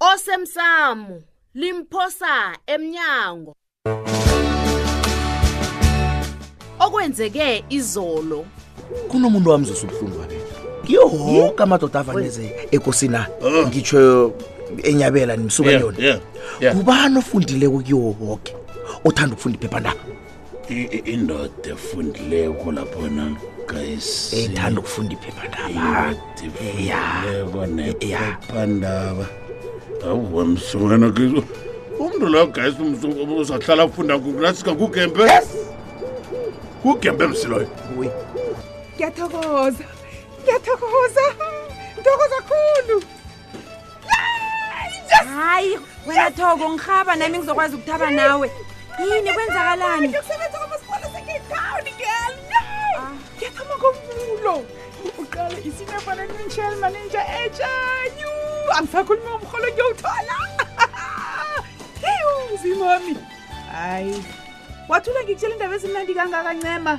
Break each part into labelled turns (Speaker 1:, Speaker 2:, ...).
Speaker 1: osemsamo limphosa emnyango okwenzeke izolo
Speaker 2: kunomuntu wami zosubuhlungu wabe yoke amadoda avaneze ekosini na oh. ngitsho enyabela nimsuka yona kubani ofundileko kuyo woke othanda ukufunda iphephandaba
Speaker 3: indoda efundileko laphona
Speaker 2: ethanda ukufunda
Speaker 3: iphephandabaiphephandaba awuwa msungana kizo umntu loyo guys uzahlala afunda kulasika kugembe kugembe msiloyo
Speaker 4: ngiyathokoza ngiyathokoza ntokoza khulu
Speaker 5: hayi wena thoko ngihaba nami ngizokwazi ukuthaba nawe yini kwenzakalani
Speaker 4: ngiyathoma kombulo uqale isinefana ninshel maninja etshanyu angisakhulumi ngomholo ngiyowuthola heyi uzimami hayi wathula ngikutshela indaba ezimnandi kangaka ncema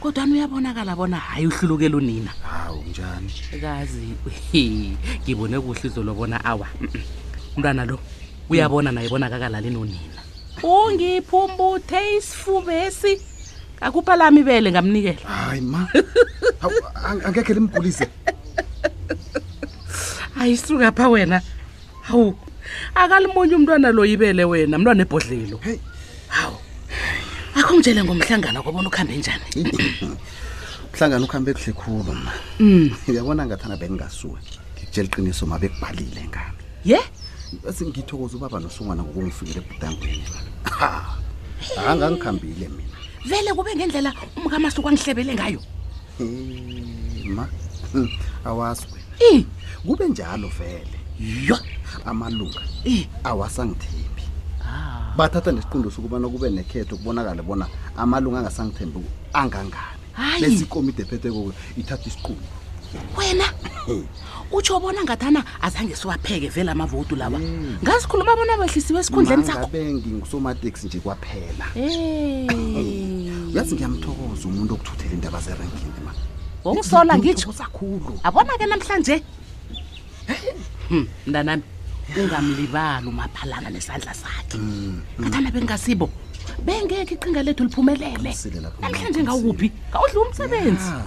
Speaker 6: kodwa nuyabonakala bona hayi uhlulukela unina
Speaker 7: hawu njani
Speaker 6: kazi ngibone kuhle izolo bona awa umntwana lo uyabona naye bona kakalali nonina ungiphumbuthe isifubesi akupha lami ibele ngamnikela
Speaker 7: hayi ma angekhe limgulise
Speaker 6: ayisuka pha wena hawu akalimonye umntwana lo ibele wena mntwana ebhodlelo hawu akho ngitshele ngomhlangano kwabona ukuhambe njani
Speaker 7: mhlangano ukuhambe kuhle khulu ma
Speaker 6: Mm.
Speaker 7: uyabona ngathana bengingasuwe ngikutshela iqiniso ma bekubhalile ngami
Speaker 6: ye
Speaker 7: sengithokoza ubaba nosungwana ngokungifikele ebhudangweni ha ngangikhambile mina
Speaker 6: vele kube ngendlela umkamasuku angihlebele ngayo
Speaker 7: ma awaswe
Speaker 6: Eh,
Speaker 7: kube njalo vele
Speaker 6: yho
Speaker 7: amalunga
Speaker 6: Eh,
Speaker 7: awasangithembi
Speaker 6: ah,
Speaker 7: bathatha nesiqundo sokubana kube nekhetho kubonakale bona amalunga angasangithembi ku- angangani
Speaker 6: Hayi.
Speaker 7: bese ikomidi ephetheko ithatha isiqundo
Speaker 6: wena utsho bona ngathana azange siwapheke vele amavotu lawa mm. ngazikhuluma bona wehlisiwe esikhundleni sakho
Speaker 7: ngabe ngingusomatex nje kwaphela uyazi ngiyamthokoza umuntu okuthuthela indaba zerankini ma
Speaker 6: ungisola ngitsho
Speaker 7: sakhulu abona
Speaker 6: ke namhlanje hmm, mntanami ungamlibali umaphalana nesandla sakhe mm, mm. ngathana bengingasibo bengekho iqhinga lethu liphumelele namhlanje ngawuphi ngawudliwa umsebenzi yeah.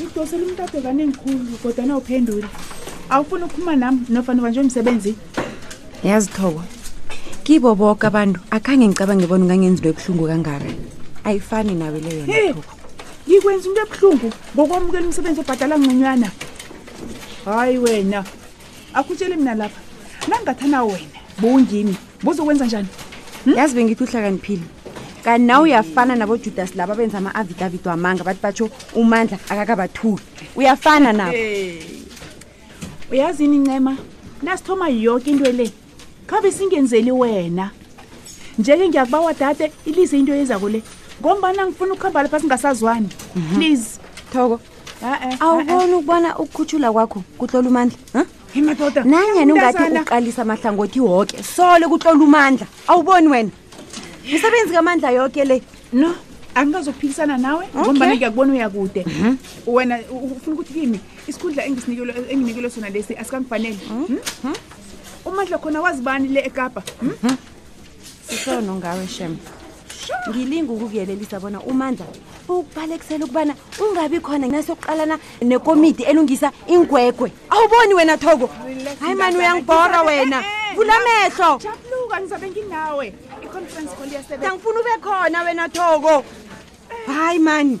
Speaker 4: ngidosela umtato kaningi khulu kodwa na uphendule awufuni ukuphuma nami nofana uba nje umsebenzi
Speaker 5: ngiyazithoba kibo boke abantu akhange ngicabange bona ungangenzilo ebuhlungu kangaka ayifani nawe le
Speaker 4: yona Hey!
Speaker 5: Thoko.
Speaker 4: ngikwenza into ebuhlungu ngokwamukela umsebenzi obhadala ngconywana hayi wena akhutshele mina lapha nangingathana wena bowungimi bozokwenza njani hmm?
Speaker 5: yazi bengithi uhlakaniphile kanti nawe uyafana nabojudasi laba benza ama-avidavid wamanga bathi batsho umandla akakabathuki uyafana nabo
Speaker 4: uyazini ncema nasithoma yoke into le khabe singenzeli wena njeke ngiyakubawa dade ilize into yezako le ngombana ngifuna ukuhamba lapha singasazwani mhm. please
Speaker 5: thoko awuboni ukubona ukukhutshula kwakho kutlola umandla
Speaker 4: imadoda
Speaker 5: nanyani ungathi uqalisa amahlangothi woke sole kutlola umandla awuboni wena msebenzi kamandla yoke le
Speaker 4: no angikazophikisana nawe ngombana ngiyakubona uyakude mhm. wena ufuna ukuthi kimi isikhundla enginikelwe sona lesi asikangifanele mhm. hmm? umandla khona wazibani le ekapa hmm? mhm.
Speaker 5: sisono ngawe shem ngilinga ukukuyelelisa bona umandla ukubalekisela ukubana ungabi khona nasokuqalana nekomidi elungisa ingwegwe awuboni wena thoko hayi mani uyangibhora wena vula mehlo
Speaker 4: jabuluka ngizabe nginawe i-conference call yasebenza
Speaker 5: ngifuna ube khona wena thoko hayi mani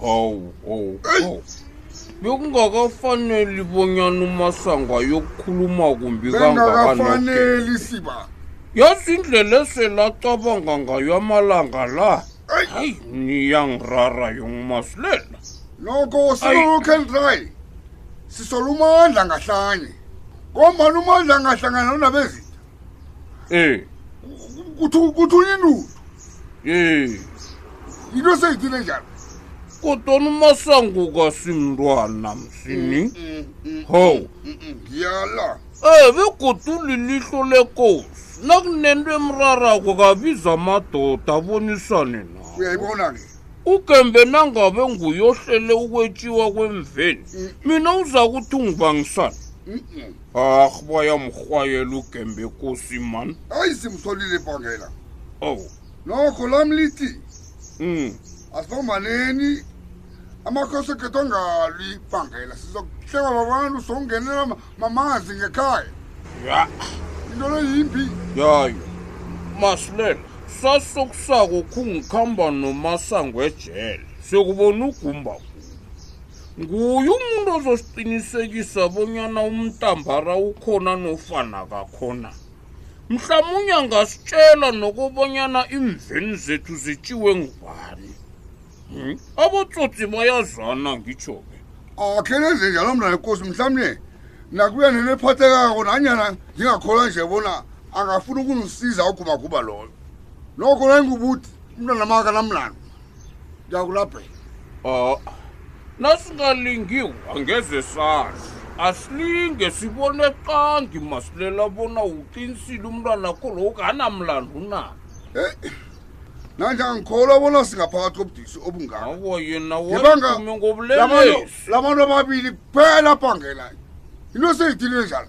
Speaker 8: hawu hawu hawu bekungakafaneli bonyana umasanga ayokukhuluma kumbi
Speaker 9: kangakanofaneli siba
Speaker 8: yazi indlela eselacabanga ngayo amalanga la hayi niyangirara yongumasilela
Speaker 9: noko silocan try sisola umandla ngahlanye ngombani umandla angahlangana nonabezitha
Speaker 8: ee
Speaker 9: kuthunya ndudu
Speaker 8: ee
Speaker 9: into seyithile njalo
Speaker 8: kodwana umasanguka simntwana msini ho
Speaker 9: ngiyala
Speaker 8: um begodu lilihlo lekosi nakunento emrarako kabiza amadoda abonisane nawo
Speaker 9: uyayibona-ke
Speaker 8: ugembe nangabe nguyohlele ukwetshiwa kwemveni mina uza kuthi ungibangisana ah boya mrhwayela ugembe ekosi mani
Speaker 9: ayi simtholile ibhangela
Speaker 8: ow oh.
Speaker 9: nokho lam lithi um
Speaker 8: mm.
Speaker 9: asibomaneni amakhosi ekhetho ngalwi ibhangela sizokuhlekwa babantu songenela mamanzi ngekhaya
Speaker 8: ya
Speaker 9: into lo yimbi
Speaker 8: yayo masilela sasokusako khungikhamba nomasango ejele siyokubona ugumba nguye umuntu ozosiqinisekisa bonyana umntambara ukhona nofana kakhona mhlamunye angasitshela nokubonyana iimveni zethu zitshiwe ngubani hmm? abotsotsi bayazana ngitsho-ke
Speaker 9: akhele zinjalo mna nekosi mhlawumnye nakuya nento ephathekako nanyana ngingakholwa nje bona angafuni ukunisiza ugubaguba loyo nokho nayingubuthi umntwana maka namlana ngiyakulaphe
Speaker 8: Ah, nasingalingiwe angeze sazi asilinge sibone qangi masilela bona uqinisile umntwana kho lowo kanamlandu na
Speaker 9: nanje angikholwa bona singaphakathi kobudisi obungaka
Speaker 8: awa yena
Speaker 9: Ngebanga waphume
Speaker 8: ngobulelesi
Speaker 9: labantu ababili kuphela abhangelayo into seyidile njalo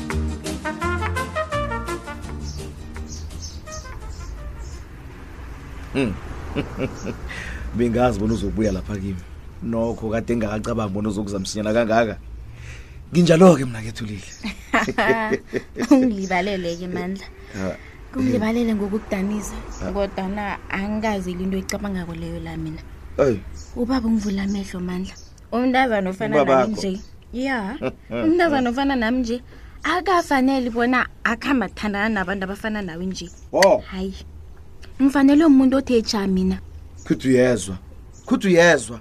Speaker 9: Hmm.
Speaker 2: bengazi bona uzobuya lapha kimi nokho kade engakacabangi bona uzokuzamsinyana kangaka nginjalo-ke mna kethulile
Speaker 10: ungilibalele-ke mandla kungilibalele ngokukudanisa kodwana angikazi into icabangako leyo la mina ubaba ungivula amehlo mandla umntazana ofana
Speaker 2: Ubabakho.
Speaker 10: nami nje ya umntazana ofana nami nje akafaneli bona akuhamba kuthandana nabantu abafana nawe nje
Speaker 2: wo
Speaker 10: hayi ngifanele umuntu othe ja mina
Speaker 2: khuthi uyezwa khuthi uyezwa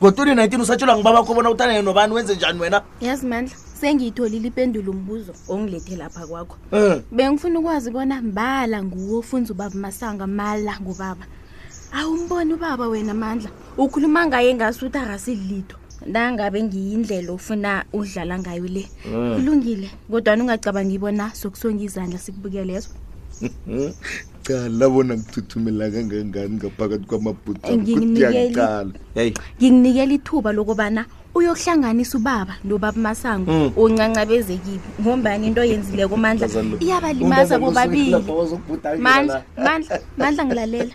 Speaker 2: ngo-2019 usatshelwa ngibabakho bona uthandane nobani wenze njani wena
Speaker 10: yazi mandla sengiyitholile ipendulo umbuzo ongilethe lapha kwakho
Speaker 2: um
Speaker 10: bengifuna ukwazi bona mbala nguwo ofunza ubaba masanga mala ngubaba awumboni ubaba wena mandla ukhuluma ngaye ngasuthi akasilitho nangabe ngiyindlela ofuna udlala ngayo le
Speaker 2: mm.
Speaker 10: kulungile kodwana ungacabangi bona sokusonga izandla sikubukele yezo
Speaker 2: cala bona ngithuthumela kangangani ngaphakathi
Speaker 10: kwamabhutsakuyakucala
Speaker 2: eh,
Speaker 10: nginginikela ithuba lokubana uyokuhlanganisa ubaba nobaba masango
Speaker 2: mm.
Speaker 10: uncancabezekile ngombani into yenzileko mandla iyabalimaza bobabili mandla ngilalela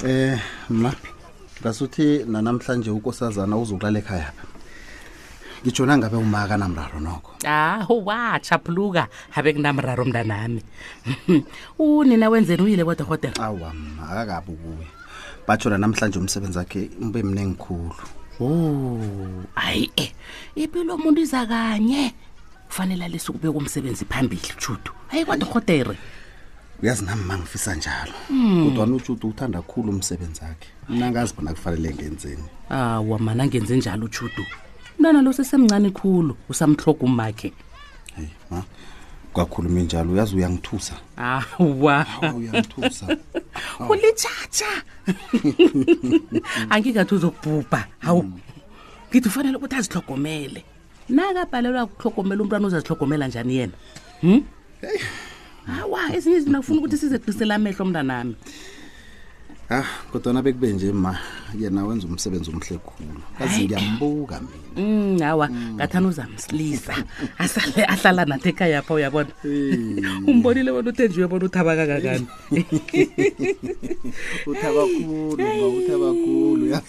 Speaker 7: Eh ma ngasuthi nanamhlanje ukosazana uzokulala ekhaya pha. Ngitsho nangabe umaka namraro nokho.
Speaker 6: Ah, howa, chapuluka, habe kunamraro mntanami. Unina wenzeni uyile kodwa kodwa?
Speaker 7: Awa ma akakabubuye. batsho nanamhlanje umsebenzi wakhe ube mningi khulu
Speaker 6: o hayi e impilo omuntu iza kanye kufanele alise ukubeka umsebenzi phambili judu hayi kwadohotere
Speaker 7: uyazi nami ma ngifisa njalo
Speaker 6: hmm.
Speaker 7: kodwa nojudu uthanda khulu umsebenzi wakhe mna ngazi bona kufanele ngenzeni
Speaker 6: awa mana ngenze njalo judu mntwana lo sesemncane khulu usamhloga umakhe
Speaker 7: heyi ma ungakhulumi njalo uyazi uyangithusa
Speaker 6: awa Awa,
Speaker 7: uyangithusa
Speaker 6: ulitshatsha angingathi uzokubhubha hawu ngithi ufanele ukuthi azihlogomele nakabhalelwa kuhlogomela umntwana uzazihlogomela njani yena hawa ezinye izinto ngifuna ukuthi sizedusela amehlo mntanami
Speaker 7: ah kodwana bekube nje ma yena wenza umsebenzi omhle khulu kazi ngiyambuka mina
Speaker 6: Mm, hawa ngathani uzamsilisa asale ahlala nathi ekhaya pha uyabona umbonile bona uthenjiwe bona uthaba kangakani
Speaker 7: uthaba khulu ma uthaba khulu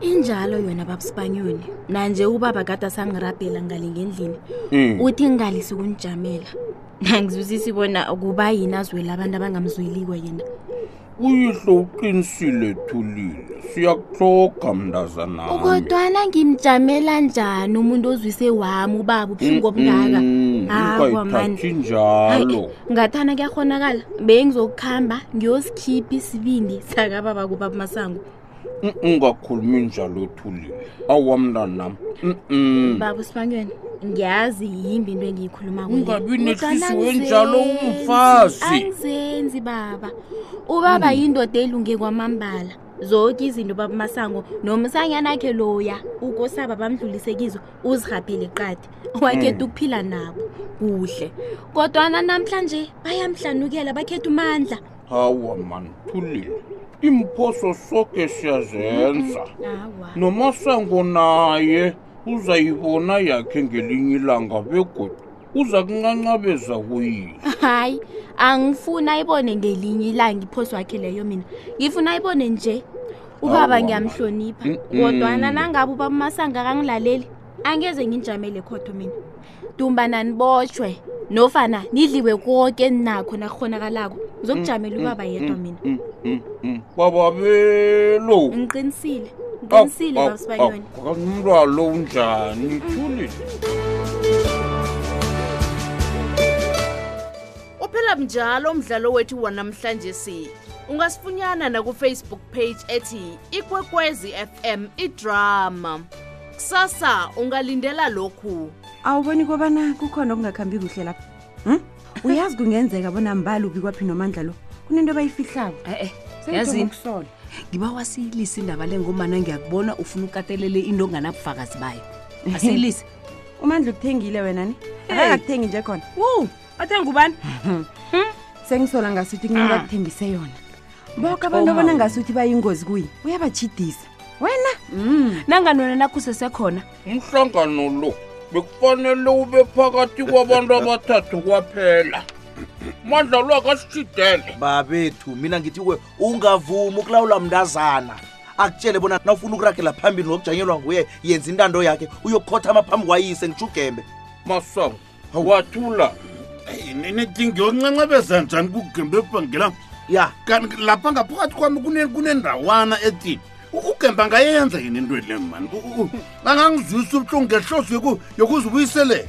Speaker 10: injalo yona babusibanyoni nanje ubaba kade asangirabhela ngali ngendlini
Speaker 8: Mm.
Speaker 10: uthi ngali sikunijamela angizwisisi bona kuba yini azwela abantu abangamzweliko yena
Speaker 8: uyihlo uqinisile thulile siyakutloga mntazana
Speaker 10: kodwana ngimjamela njani umuntu ozwise wami ubaba ubuhlungu obungaka
Speaker 8: ungayithathi njalo
Speaker 10: ngathana kuyahonakala bengizokuhamba ngiyosikhipha isibindi sakababa kubaba masango
Speaker 8: ungakhulumi njalo uthulile awa mntanam
Speaker 10: baba usibanyweni ngiyazi yimbi into engiyikhuluma
Speaker 8: ungabi nehlisiwe enjalo umfazi
Speaker 10: angizenzi baba ubaba hmm. yindoda elunge kwamambala zonke izinto babamasango nomsanyana akhe loya ukosaba bamdlulise kizo uzihaphele qadi wakhetha hmm. ukuphila nabo kuhle kodwana namhlanje bayamhlanukela bakhetha umandla
Speaker 8: Hawa man, thulile. Imphoso soke siyazenza.
Speaker 10: Awa.
Speaker 8: Nomasango naye uzayibona yakhe ngelinye ilanga begodu uza kuncancabeza kuyini.
Speaker 10: Hayi, angifuni ayibone ngelinye ilanga iphoso yakhe leyo mina. Ngifuna ayibone nje. Ubaba
Speaker 8: Awa,
Speaker 10: ngiyamhlonipha.
Speaker 8: Mm-mm.
Speaker 10: Kodwana nangabe ubaba uMasango akangilaleli, angeze nginjamele khotho mina dumbana nibotshwe nofana nidliwe konke eninakho nakukhonakalako ngizokujamela mm, ubaba
Speaker 8: mm, yedwa mm, mina bababelo
Speaker 10: ngiqinisile ngiqinisile babasibanyoni
Speaker 8: umntwalo unjani ngithulile
Speaker 1: uphela mnjalo umdlalo wethu wanamhlanje si ungasifunyana nakufacebook page ethi ikwekwezi fm idrama kusasa ungalindela lokhu
Speaker 5: awuboni kobana kukhona okungakhambi kuhle lapha hm? uyazi kungenzeka bona mbali ubi kwaphi nomandla lo kunento abayifihlako
Speaker 11: e-e yazini ngiba wasiyilisa indaba le ngomana ngiyakubona ufuna ukatelele into onganabufakazi bayo asiyilise
Speaker 5: umandla ukuthengile wena ni akakuthengi nje khona
Speaker 11: wu athenga ubani hmm?
Speaker 5: sengisola ngasuthi
Speaker 11: kunento
Speaker 5: akuthengise yona boke abantu abona ngasuthi bayingozi kuye uyabachidisa wena
Speaker 11: mm. nanganwena nakusesekhona
Speaker 8: umhlangano lo bekufanele ube phakathi kwabantu abathathu kwaphela mandla lo akasitshidele
Speaker 2: babethu mina ngithi kuwe ungavumi ukulawula mntazana akutshele bona nawufuna ukuragela phambili ngokujanyelwa nguye yenza intando yakhe uyokhothama phambi kwayise ngitshugembe
Speaker 8: masango wathula
Speaker 3: Eyi, nina dingi yoncancabeza njani kugembe ebhangela
Speaker 2: ya
Speaker 3: kanti lapha ngaphakathi kwami kune- kunendawana ethi u- ugemba ngayenza yini into le mani U- u- angangizwisa ubuhlungu ngehloso yoku- yokuzibuyiselela